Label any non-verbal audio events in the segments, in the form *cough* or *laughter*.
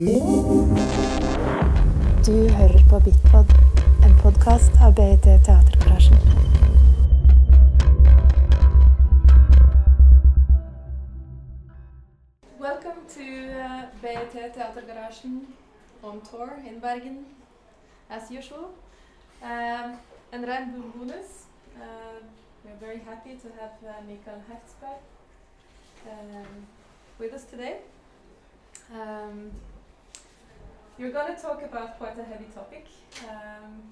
Du hører på Bitpod, en podkast av BIT Teatergarasjen. Welcome to uh, BET Teatergarasjen on tour in Bergen, as usual. Um, and Regnbue bonus. Uh, we're very happy to have uh, Mikael Hertzberg um, with us today. Um, you're going to talk about quite a heavy topic, um,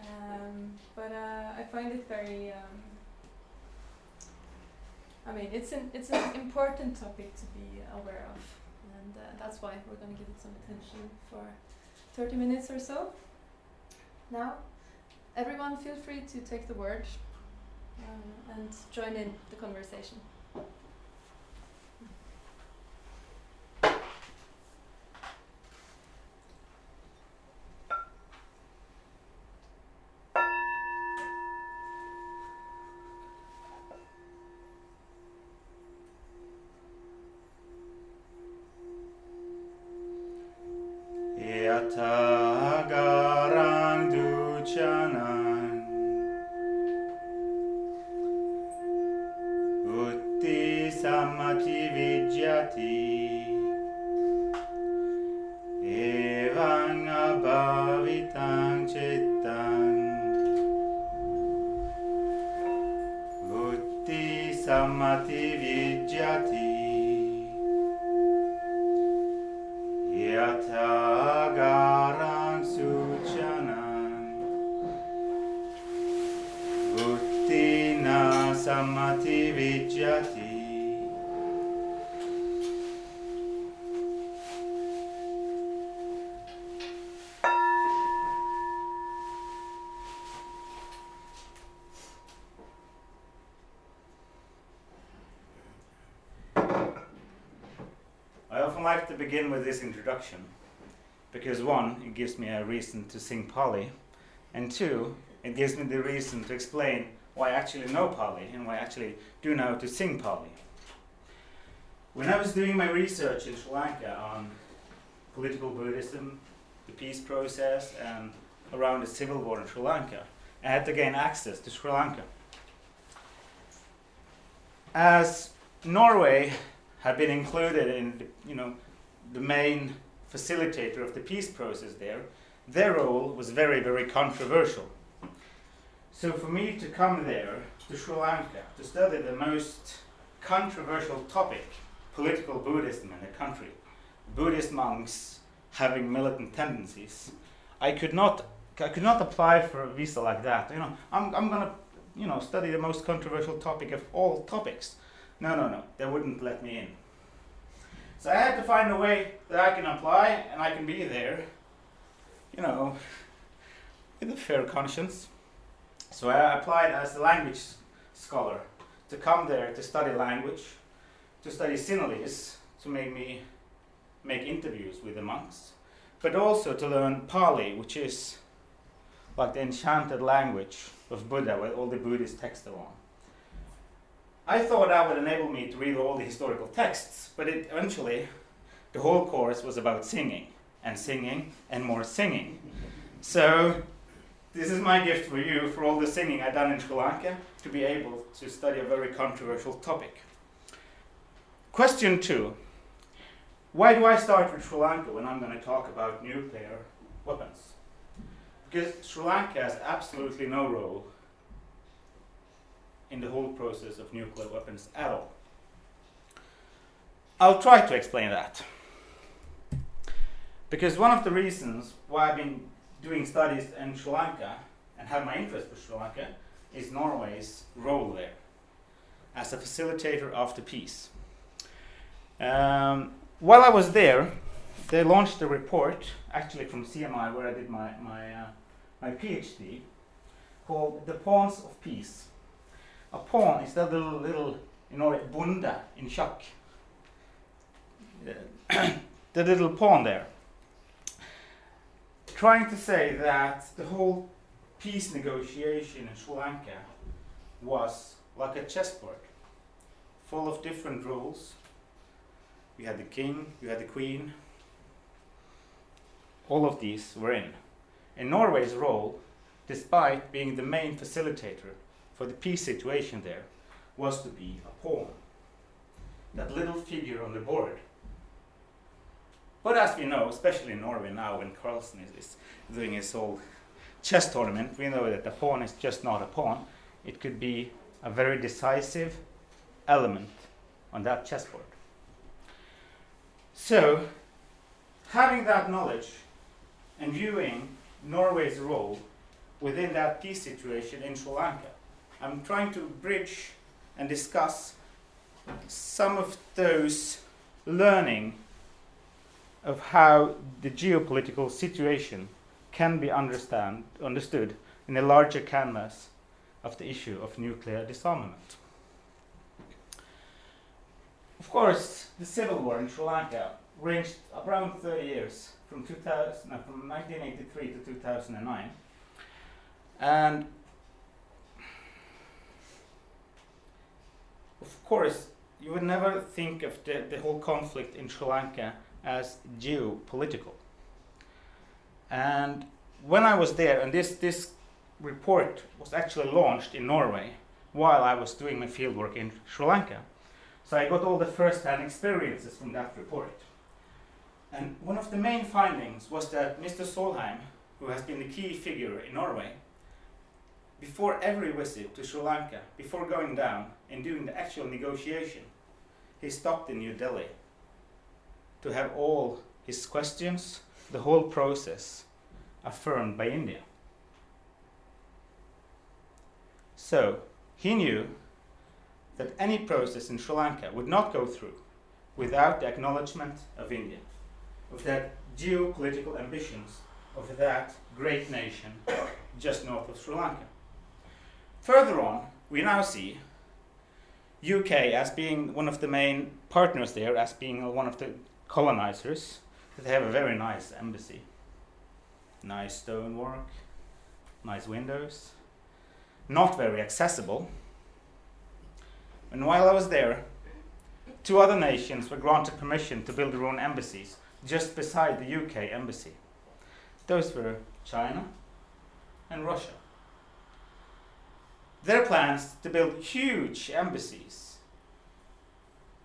um, but uh, I find it very. Um, I mean, it's an it's an important topic to be aware of, and uh, that's why we're going to give it some attention for 30 minutes or so. Now, everyone, feel free to take the word uh, and join in the conversation. Yatagarang like to begin with this introduction because one, it gives me a reason to sing Pali, and two, it gives me the reason to explain why I actually know Pali and why I actually do know to sing Pali. When I was doing my research in Sri Lanka on political Buddhism, the peace process, and around the civil war in Sri Lanka, I had to gain access to Sri Lanka. As Norway had been included in the, you know the main facilitator of the peace process there, their role was very very controversial. So for me to come there to Sri Lanka to study the most controversial topic, political Buddhism in the country, Buddhist monks having militant tendencies, I could not I could not apply for a visa like that. You know, I'm I'm gonna you know study the most controversial topic of all topics. No, no, no, they wouldn't let me in. So I had to find a way that I can apply and I can be there, you know, with a fair conscience. So I applied as a language scholar to come there to study language, to study Sinhalese, to make me make interviews with the monks, but also to learn Pali, which is like the enchanted language of Buddha, where all the Buddhist texts are on. I thought that would enable me to read all the historical texts, but it eventually, the whole course was about singing and singing and more singing. So, this is my gift for you for all the singing I've done in Sri Lanka to be able to study a very controversial topic. Question two Why do I start with Sri Lanka when I'm going to talk about nuclear weapons? Because Sri Lanka has absolutely no role in the whole process of nuclear weapons at all. I'll try to explain that. Because one of the reasons why I've been doing studies in Sri Lanka and have my interest for Sri Lanka is Norway's role there as a facilitator of the peace. Um, while I was there, they launched a report, actually from CMI, where I did my, my, uh, my PhD, called The Pawns of Peace a pawn is that little little you know bunda in schack. *clears throat* the little pawn there. Trying to say that the whole peace negotiation in Sri Lanka was like a chessboard, full of different rules. you had the king, you had the queen. All of these were in. And Norway's role, despite being the main facilitator for the peace situation there, was to be a pawn. That little figure on the board. But as we know, especially in Norway now, when Carlsen is, is doing his whole chess tournament, we know that the pawn is just not a pawn. It could be a very decisive element on that chessboard. So, having that knowledge and viewing Norway's role within that peace situation in Sri Lanka, I'm trying to bridge and discuss some of those learning of how the geopolitical situation can be understand, understood in a larger canvas of the issue of nuclear disarmament. Of course, the civil war in Sri Lanka ranged around 30 years, from, 2000, no, from 1983 to 2009. And of course, you would never think of the, the whole conflict in Sri Lanka as geopolitical. And when I was there, and this, this report was actually launched in Norway while I was doing my fieldwork in Sri Lanka. So I got all the first hand experiences from that report. And one of the main findings was that Mr. Solheim, who has been the key figure in Norway, before every visit to Sri Lanka, before going down and doing the actual negotiation, he stopped in New Delhi to have all his questions, the whole process, affirmed by India. So he knew that any process in Sri Lanka would not go through without the acknowledgement of India, of that geopolitical ambitions of that great nation just north of Sri Lanka. Further on, we now see UK as being one of the main partners there, as being one of the colonizers. They have a very nice embassy, nice stonework, nice windows, not very accessible. And while I was there, two other nations were granted permission to build their own embassies just beside the UK embassy. Those were China and Russia. Their plans to build huge embassies,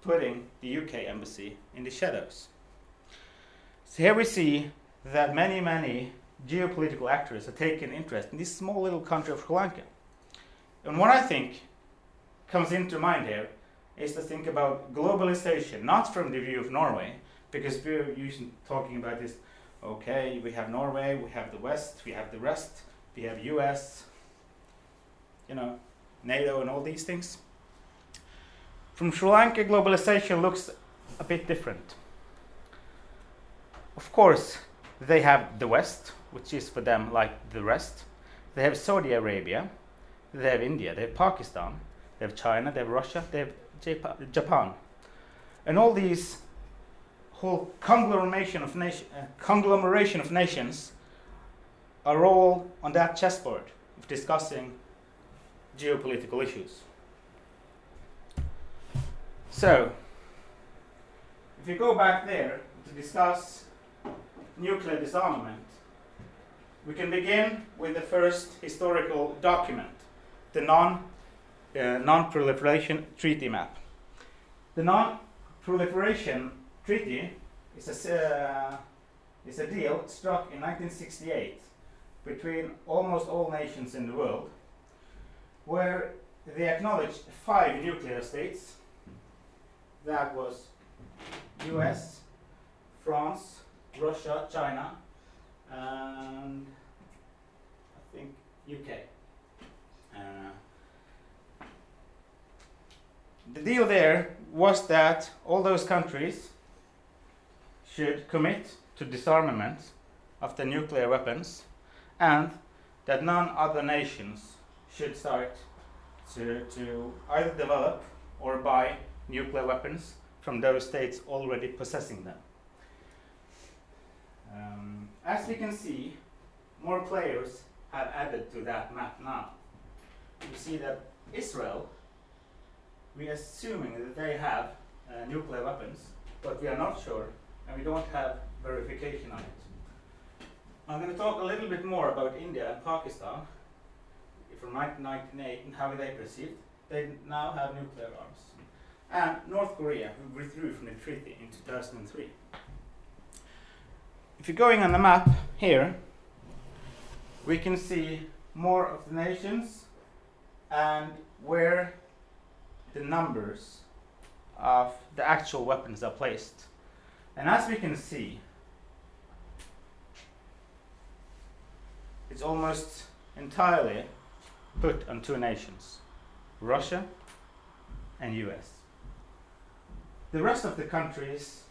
putting the UK embassy in the shadows. So here we see that many, many geopolitical actors have taken interest in this small little country of Sri Lanka. And what I think comes into mind here is to think about globalization, not from the view of Norway, because we're usually talking about this okay, we have Norway, we have the West, we have the rest, we have US, you know, NATO and all these things. From Sri Lanka, globalization looks a bit different. Of course, they have the West, which is for them like the rest. They have Saudi Arabia, they have India, they have Pakistan, they have China, they have Russia, they have Japan. And all these whole conglomeration of, nation, uh, conglomeration of nations are all on that chessboard of discussing geopolitical issues. So, if you go back there to discuss nuclear disarmament, we can begin with the first historical document the non, uh, non-proliferation treaty map. The non-proliferation treaty is a, uh, is a deal struck in 1968 between almost all nations in the world, where they acknowledged five nuclear states. That was US, France, Russia, China, and I think UK. Uh, the deal there was that all those countries should commit to disarmament of the nuclear weapons and that none other nations should start to, to either develop or buy nuclear weapons from those states already possessing them. Um, as we can see, more players have added to that map now you see that Israel, we are assuming that they have uh, nuclear weapons, but we are not sure, and we don't have verification on it. I'm going to talk a little bit more about India and Pakistan from 1998 and how they perceived. They now have nuclear arms. And North Korea, who withdrew from the treaty in 2003. If you're going on the map here, we can see more of the nations and where the numbers of the actual weapons are placed. And as we can see, it's almost entirely put on two nations Russia and US. The rest of the countries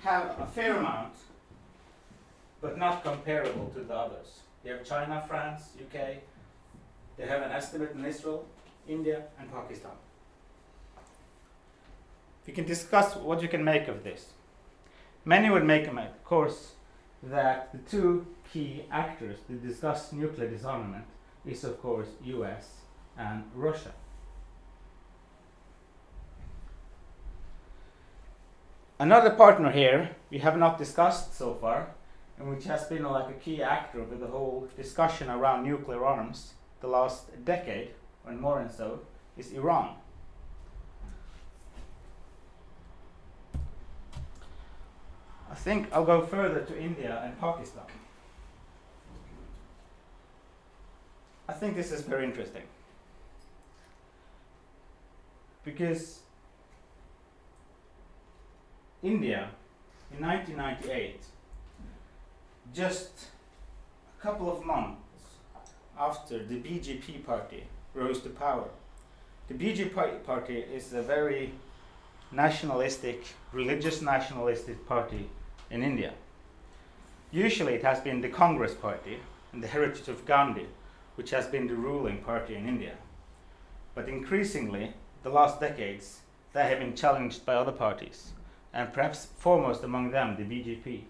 have a fair amount, but not comparable to the others. They have China, France, UK, they have an estimate in Israel, India, and Pakistan. We can discuss what you can make of this. Many would make, of course, that the two key actors to discuss nuclear disarmament is, of course, US and Russia. Another partner here we have not discussed so far, and which has been like a key actor with the whole discussion around nuclear arms the last decade, and more and so, is Iran. I think I'll go further to India and Pakistan. I think this is very interesting. Because India in 1998, just a couple of months after the BJP party rose to power, the BJP party is a very nationalistic, religious nationalistic party in India. Usually it has been the Congress party and the heritage of Gandhi, which has been the ruling party in India. But increasingly, the last decades, they have been challenged by other parties, and perhaps foremost among them, the BJP.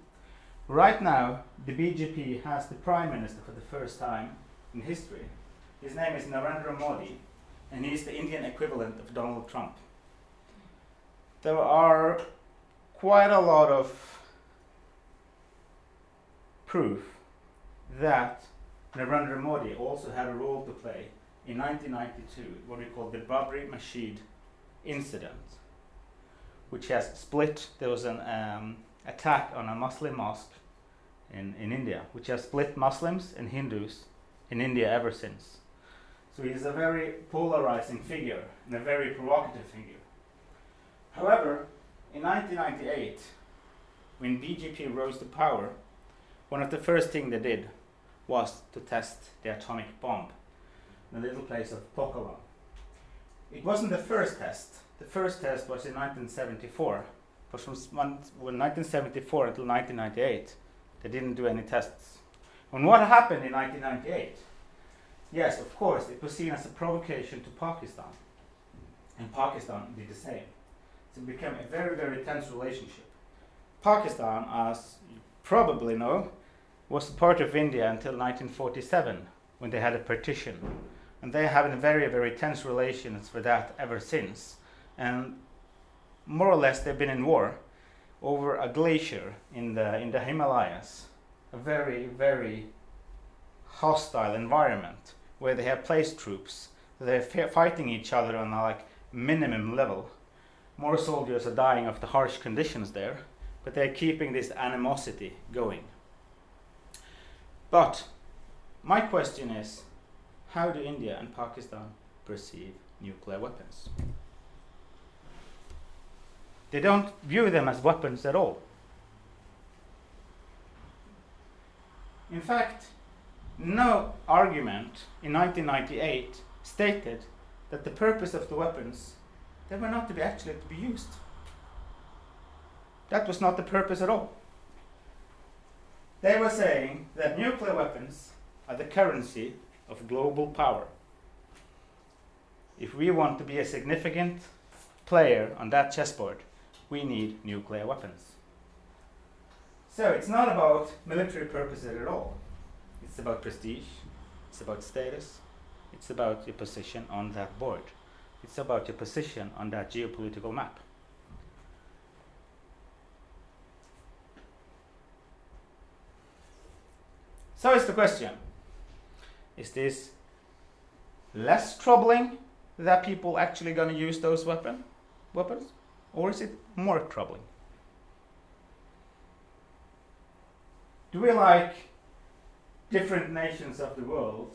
Right now, the BJP has the prime minister for the first time in history. His name is Narendra Modi, and he is the Indian equivalent of Donald Trump. There are quite a lot of proof that Narendra Modi also had a role to play in 1992, what we call the Babri Masjid incident, which has split. There was an um, attack on a Muslim mosque in, in India, which has split Muslims and Hindus in India ever since. So he's a very polarizing figure and a very provocative figure. However, in 1998, when BJP rose to power, one of the first things they did was to test the atomic bomb in the little place of Pokhran. It wasn't the first test. The first test was in 1974. But from 1974 until 1998, they didn't do any tests. And what happened in 1998? Yes, of course, it was seen as a provocation to Pakistan. And Pakistan did the same. So it became a very, very tense relationship. Pakistan, as you probably know, was part of India until 1947 when they had a partition. And they have a very, very tense relations with that ever since. And more or less they've been in war over a glacier in the, in the Himalayas. A very, very hostile environment where they have placed troops. They're fighting each other on a like minimum level. More soldiers are dying of the harsh conditions there, but they're keeping this animosity going. But my question is how do India and Pakistan perceive nuclear weapons? They don't view them as weapons at all. In fact, no argument in 1998 stated that the purpose of the weapons they were not to be actually to be used. That was not the purpose at all. They were saying that nuclear weapons are the currency of global power. If we want to be a significant player on that chessboard, we need nuclear weapons. So it's not about military purposes at all. It's about prestige, it's about status, it's about your position on that board, it's about your position on that geopolitical map. So it's the question is this less troubling that people actually going to use those weapon, weapons? Or is it more troubling? Do we like different nations of the world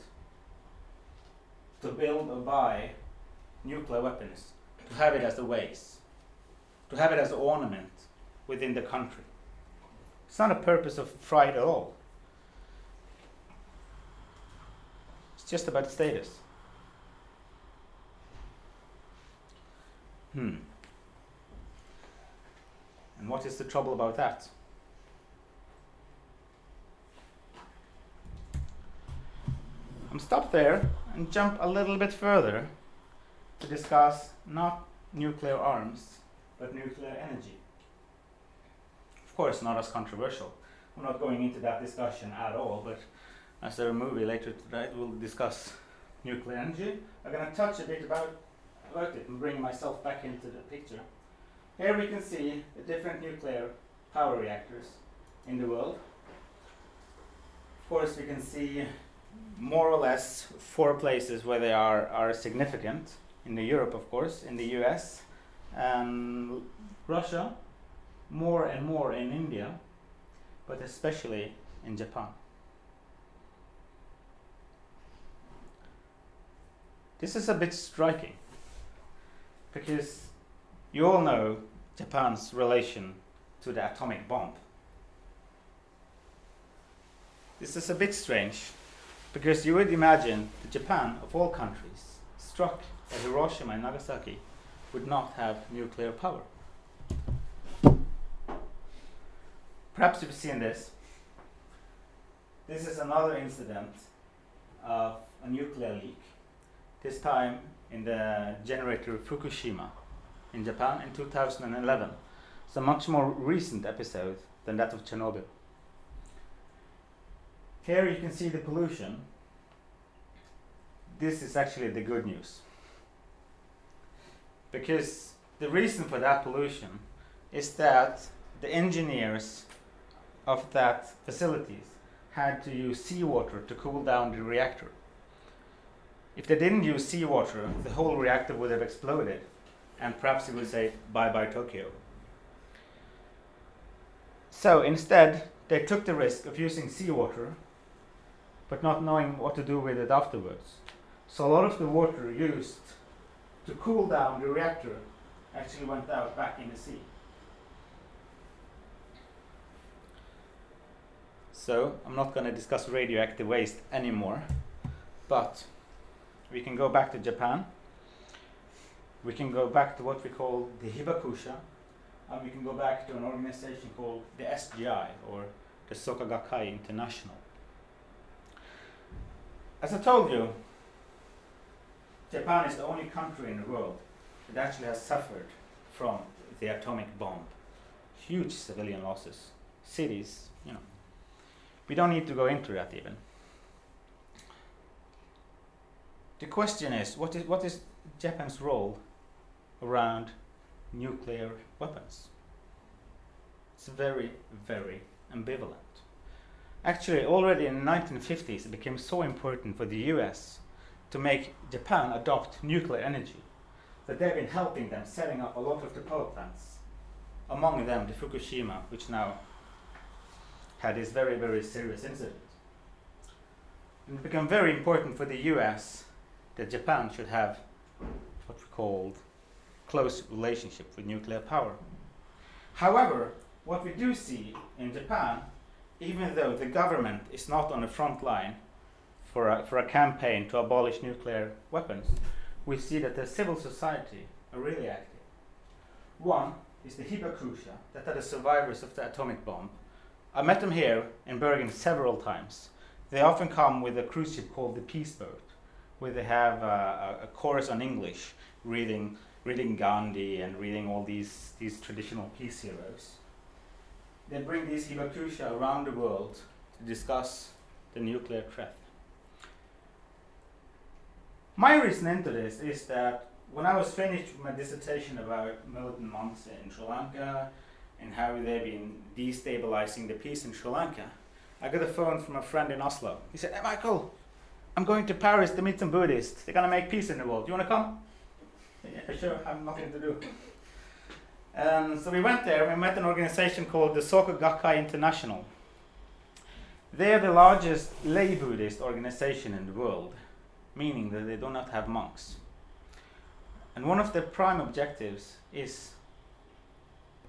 to build or buy nuclear weapons, to have it as a waste, to have it as an ornament within the country? It's not a purpose of pride at all. Just about status. Hmm. And what is the trouble about that? I'm stop there and jump a little bit further to discuss not nuclear arms, but nuclear energy. Of course, not as controversial. We're not going into that discussion at all, but as a movie later tonight, we'll discuss nuclear energy. I'm going to touch a bit about, about it and bring myself back into the picture. Here we can see the different nuclear power reactors in the world. Of course, we can see more or less four places where they are, are significant. In the Europe, of course, in the US, and um, Russia, more and more in India, but especially in Japan. This is a bit striking because you all know Japan's relation to the atomic bomb. This is a bit strange because you would imagine that Japan, of all countries, struck at Hiroshima and Nagasaki, would not have nuclear power. Perhaps you've seen this. This is another incident of a nuclear leak, this time in the generator Fukushima in Japan in 2011. It's a much more recent episode than that of Chernobyl. Here you can see the pollution. This is actually the good news. Because the reason for that pollution is that the engineers of that facilities had to use seawater to cool down the reactor. If they didn't use seawater, the whole reactor would have exploded, and perhaps it would say bye bye Tokyo. So instead, they took the risk of using seawater but not knowing what to do with it afterwards. So a lot of the water used to cool down the reactor actually went out back in the sea. So I'm not going to discuss radioactive waste anymore, but we can go back to Japan. We can go back to what we call the Hibakusha, and we can go back to an organization called the SGI or the Soka International. As I told you, Japan is the only country in the world that actually has suffered from the atomic bomb. Huge civilian losses, cities, you know. We don't need to go into that even. The question is what is, what is Japan's role around nuclear weapons? It's very, very ambivalent. Actually, already in the 1950s, it became so important for the US to make Japan adopt nuclear energy that they've been helping them setting up a lot of the power plants. Among them, the Fukushima, which now had this very, very serious incident. And it became very important for the US that Japan should have what we called close relationship with nuclear power. However, what we do see in Japan even though the government is not on the front line for a, for a campaign to abolish nuclear weapons, we see that the civil society are really active. One is the Hibakusha, that are the survivors of the atomic bomb. I met them here in Bergen several times. They often come with a cruise ship called the Peace Boat, where they have a, a, chorus on English, reading, reading Gandhi and reading all these, these traditional peace heroes they bring these hibakusha around the world to discuss the nuclear threat. My reason into this is that when I was finished with my dissertation about militant monks in Sri Lanka and how they've been destabilizing the peace in Sri Lanka, I got a phone from a friend in Oslo. He said, Hey, Michael, I'm going to Paris to meet some Buddhists. They're going to make peace in the world. You want to come? Yeah, sure. I have nothing to do. And so we went there. We met an organization called the Soka Gakkai International. They are the largest lay Buddhist organization in the world, meaning that they do not have monks. And one of their prime objectives is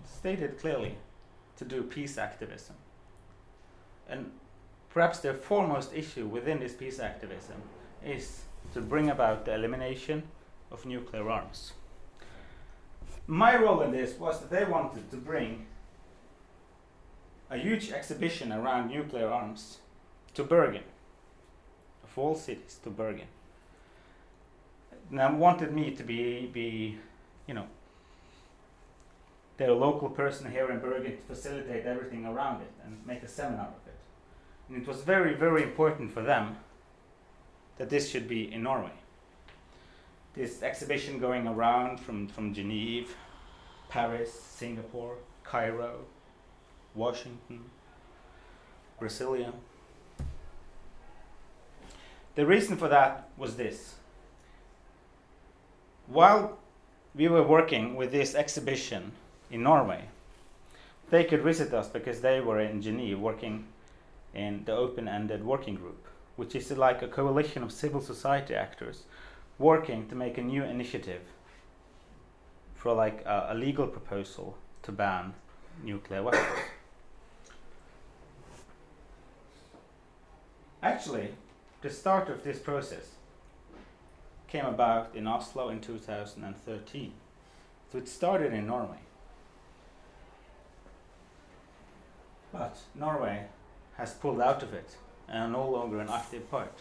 stated clearly to do peace activism. And perhaps the foremost issue within this peace activism is to bring about the elimination of nuclear arms. My role in this was that they wanted to bring a huge exhibition around nuclear arms to Bergen, of all cities to Bergen. Now wanted me to be, be, you know, their local person here in Bergen to facilitate everything around it and make a seminar of it. And it was very, very important for them that this should be in Norway. This exhibition going around from, from Geneva, Paris, Singapore, Cairo, Washington, Brasilia. The reason for that was this. While we were working with this exhibition in Norway, they could visit us because they were in Geneva working in the open ended working group, which is like a coalition of civil society actors working to make a new initiative for like a, a legal proposal to ban nuclear weapons. Actually, the start of this process came about in Oslo in 2013. So it started in Norway. But Norway has pulled out of it and are no longer an active part.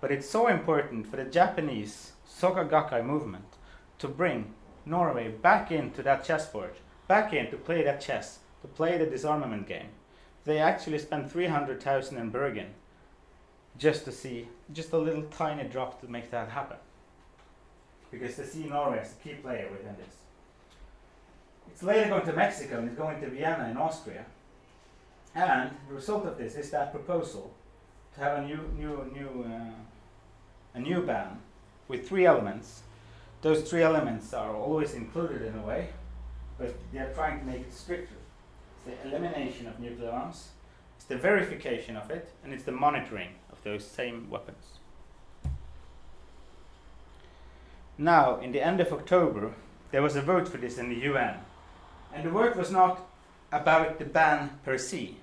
But it's so important for the Japanese Soka Gakkai movement to bring Norway back into that chessboard, back in to play that chess, to play the disarmament game. They actually spent 300,000 in Bergen just to see just a little tiny drop to make that happen. Because they see Norway as a key player within this. It's later going to Mexico and it's going to Vienna in Austria. And the result of this is that proposal to have a new, new, new, uh, a new ban with three elements. Those three elements are always included in a way, but they are trying to make it stricter. It's the elimination of nuclear arms, it's the verification of it, and it's the monitoring of those same weapons. Now, in the end of October, there was a vote for this in the UN. And the vote was not about the ban per se,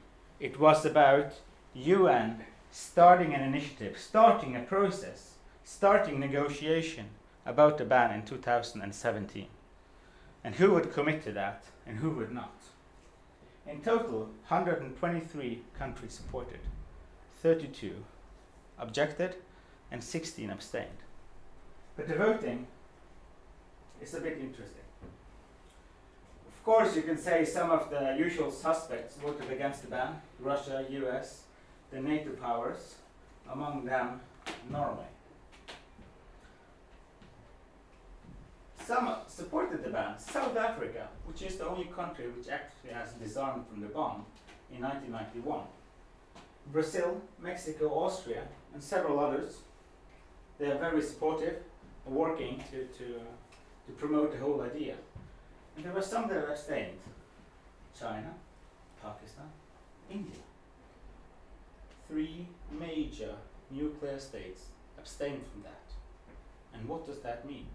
it was about UN starting an initiative, starting a process, starting negotiation about the ban in 2017. And who would commit to that and who would not? In total, 123 countries supported, 32 objected, and 16 abstained. But the voting is a bit interesting. Of course, you can say some of the usual suspects voted against the ban Russia, US, the NATO powers, among them Norway. Some supported the ban. South Africa, which is the only country which actually has disarmed from the bomb in 1991. Brazil, Mexico, Austria, and several others. They are very supportive, working to, to, to promote the whole idea. And there were some that abstained. China, Pakistan, India. Three major nuclear states abstained from that. And what does that mean?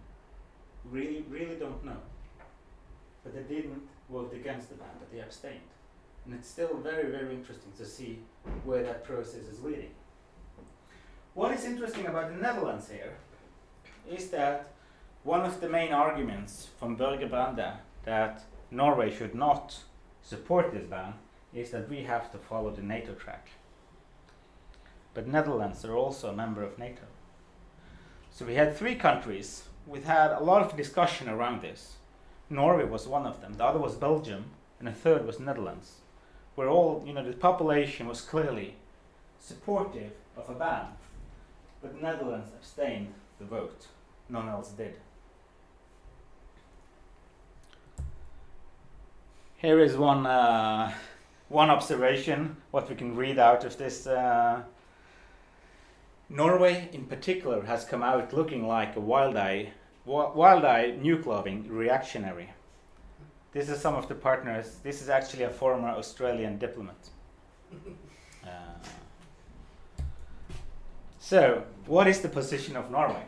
Really, really don't know. But they didn't vote against the ban, but they abstained. And it's still very, very interesting to see where that process is leading. What is interesting about the Netherlands here is that one of the main arguments from Børge Brende that Norway should not support this ban is that we have to follow the NATO track. But Netherlands are also a member of NATO. So we had three countries. We had a lot of discussion around this. Norway was one of them. The other was Belgium, and the third was Netherlands, where all you know the population was clearly supportive of a ban, but Netherlands abstained the vote. None else did. Here is one uh, one observation, what we can read out of this. Uh, Norway, in particular, has come out looking like a wild-eye, wild-eye nuke-loving reactionary. This is some of the partners. This is actually a former Australian diplomat. Uh, so, what is the position of Norway?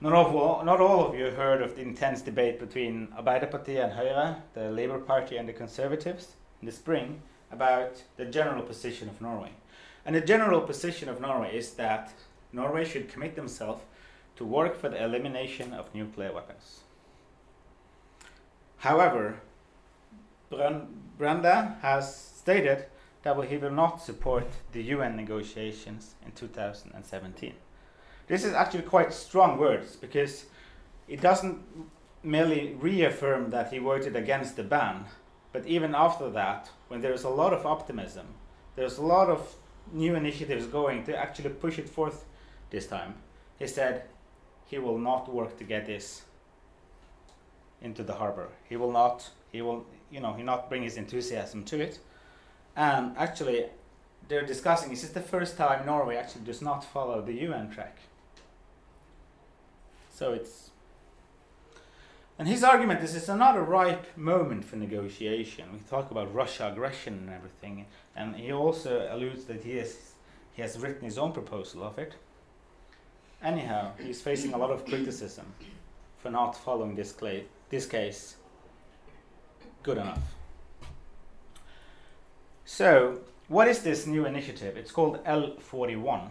Not all, not all of you heard of the intense debate between Arbeiderpartiet and Høyre, the Labour Party and the Conservatives, in the spring about the general position of Norway. And the general position of Norway is that Norway should commit themselves to work for the elimination of nuclear weapons. However, Brende has stated that he will not support the UN negotiations in 2017. This is actually quite strong words because it doesn't merely reaffirm that he voted against the ban, but even after that, when there's a lot of optimism, there's a lot of new initiatives going to actually push it forth this time. He said he will not work to get this into the harbor. He will not, he will, you know, he not bring his enthusiasm to it. And actually, they're discussing This is the first time Norway actually does not follow the UN track? So it's and his argument is it's not a ripe moment for negotiation. We talk about Russia aggression and everything, and he also alludes that he has he has written his own proposal of it. Anyhow, he's facing a lot of criticism for not following this, cla- this case good enough. So, what is this new initiative? It's called L41.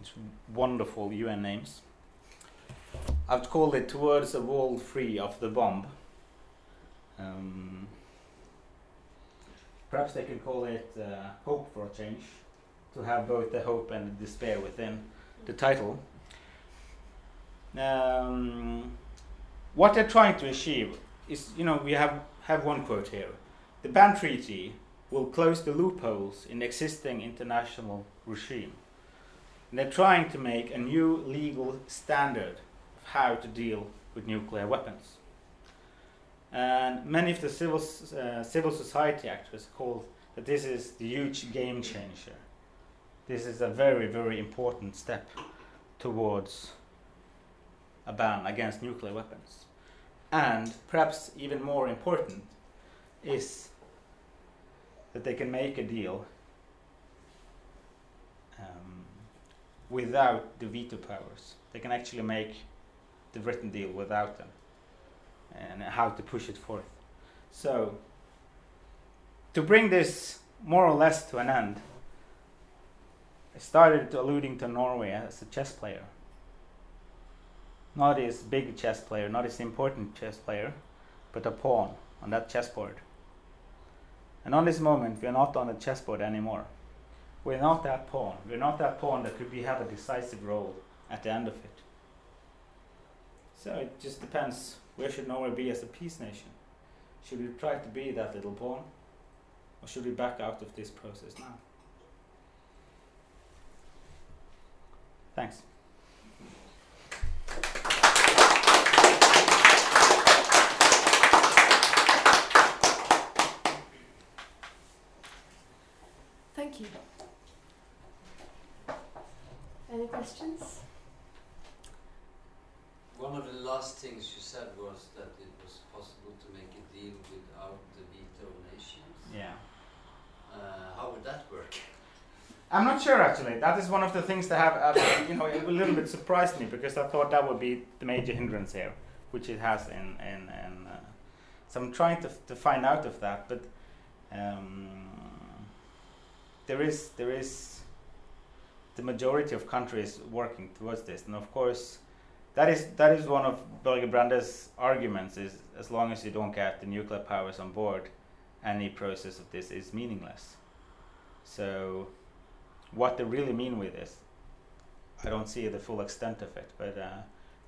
It's wonderful UN names. I've called it Towards a World Free of the Bomb. Um, perhaps they could call it uh, Hope for a Change, to have both the hope and the despair within the title. Um, what they're trying to achieve is, you know, we have, have one quote here. The ban treaty will close the loopholes in the existing international regime. And they're trying to make a new legal standard how to deal with nuclear weapons. And many of the civil, uh, civil society actors call that this is the huge game changer. This is a very, very important step towards a ban against nuclear weapons. And perhaps even more important is that they can make a deal um, without the veto powers. They can actually make the written deal without them and how to push it forth. So, to bring this more or less to an end, I started alluding to Norway as a chess player. Not his big chess player, not his important chess player, but a pawn on that chessboard. And on this moment, we are not on the chessboard anymore. We're not that pawn. We're not that pawn that could be, have a decisive role at the end of it. So it just depends where should Norway be as a peace nation? Should we try to be that little pawn? Or should we back out of this process now? Thanks. Thank you. Any questions? One of the last things you said was that it was possible to make a deal without the veto nations. Yeah. Uh, how would that work? *laughs* I'm not sure actually. That is one of the things that have, uh, *coughs* you know, a little bit surprised me because I thought that would be the major hindrance here, which it has in in, in uh, so I'm trying to to find out of that, but um, there is there is the majority of countries working towards this, and of course that is that is one of Børge Brende's arguments is as long as you don't get the nuclear powers on board, any process of this is meaningless. So, what they really mean with this, I don't see the full extent of it. But uh,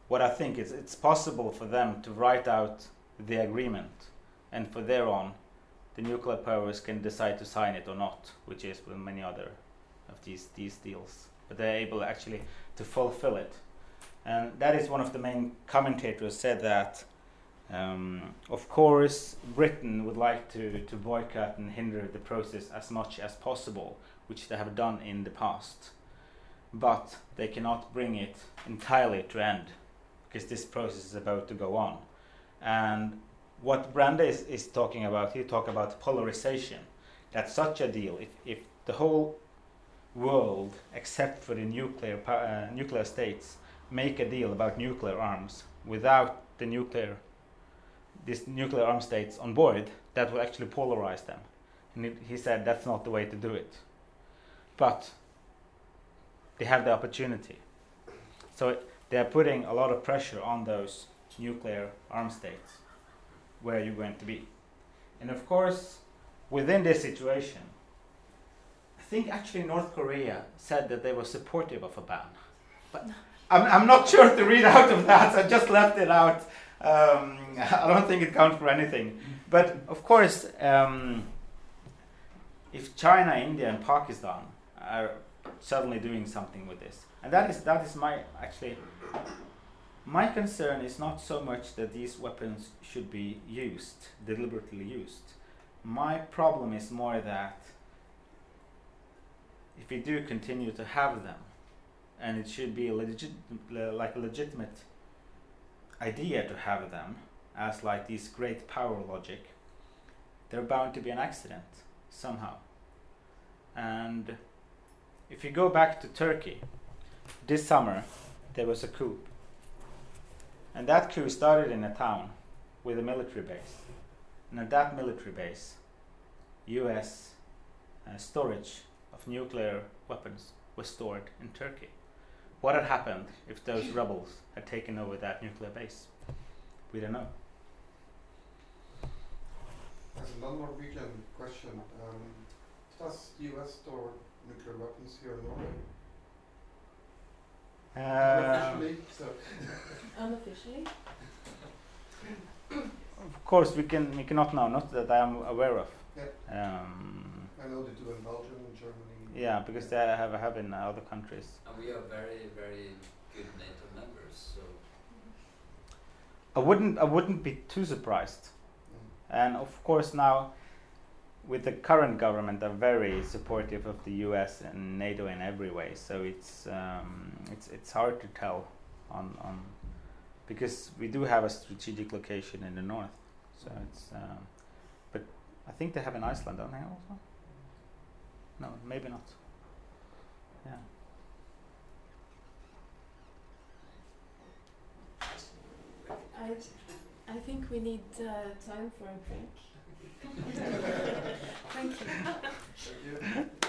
what I think is it's possible for them to write out the agreement, and for their on, the nuclear powers can decide to sign it or not, which is with many other of these these deals. But they're able actually to fulfill it and that is one of the main commentators said that Um, of course, Britain would like to, to boycott and hinder the process as much as possible, which they have done in the past. But they cannot bring it entirely to end because this process is about to go on. And what Brende is, is talking about, he talk about polarization. That such a deal, if, if the whole world, except for the nuclear uh, nuclear states, make a deal about nuclear arms without the nuclear these nuclear arm states on board, that will actually polarize them. And he said that's not the way to do it. But they have the opportunity. So they are putting a lot of pressure on those nuclear arm states where you're going to be. And of course, within this situation, I think actually North Korea said that they were supportive of a ban. But I'm, I'm not sure to read out of that, I just left it out. Um, I don't think it counts for anything. But of course, um, if China, India, and Pakistan are suddenly doing something with this, and that is that is my actually my concern is not so much that these weapons should be used, deliberately used. My problem is more that if we do continue to have them, and it should be a legit, like a legitimate idea to have them as like these great power logic, they're bound to be an accident somehow. And if you go back to Turkey, this summer there was a coup and that coup started in a town with a military base. And at that military base, US uh, storage of nuclear weapons was stored in Turkey. What had happened if those rebels had taken over that nuclear base? We don't know. There's a non-Norwegian question, um, does US store nuclear weapons here in Norway? Uh, Unofficially, so *laughs* Unofficially? of course, we can we cannot now, not that I am aware of. Yeah. Um, I know they do in Belgium and Germany. Yeah, because they have have in other countries. And we are very, very good NATO members, so I wouldn't I wouldn't be too surprised. Mm. And of course now, with the current government, are very supportive of the U.S. and NATO in every way. So it's um, it's it's hard to tell on on because we do have a strategic location in the north. So it's um, but I think they have in Iceland, don't they also? No, maybe not. Yeah. I, I think we need uh, time for a break. *laughs* Thank you. Thank you.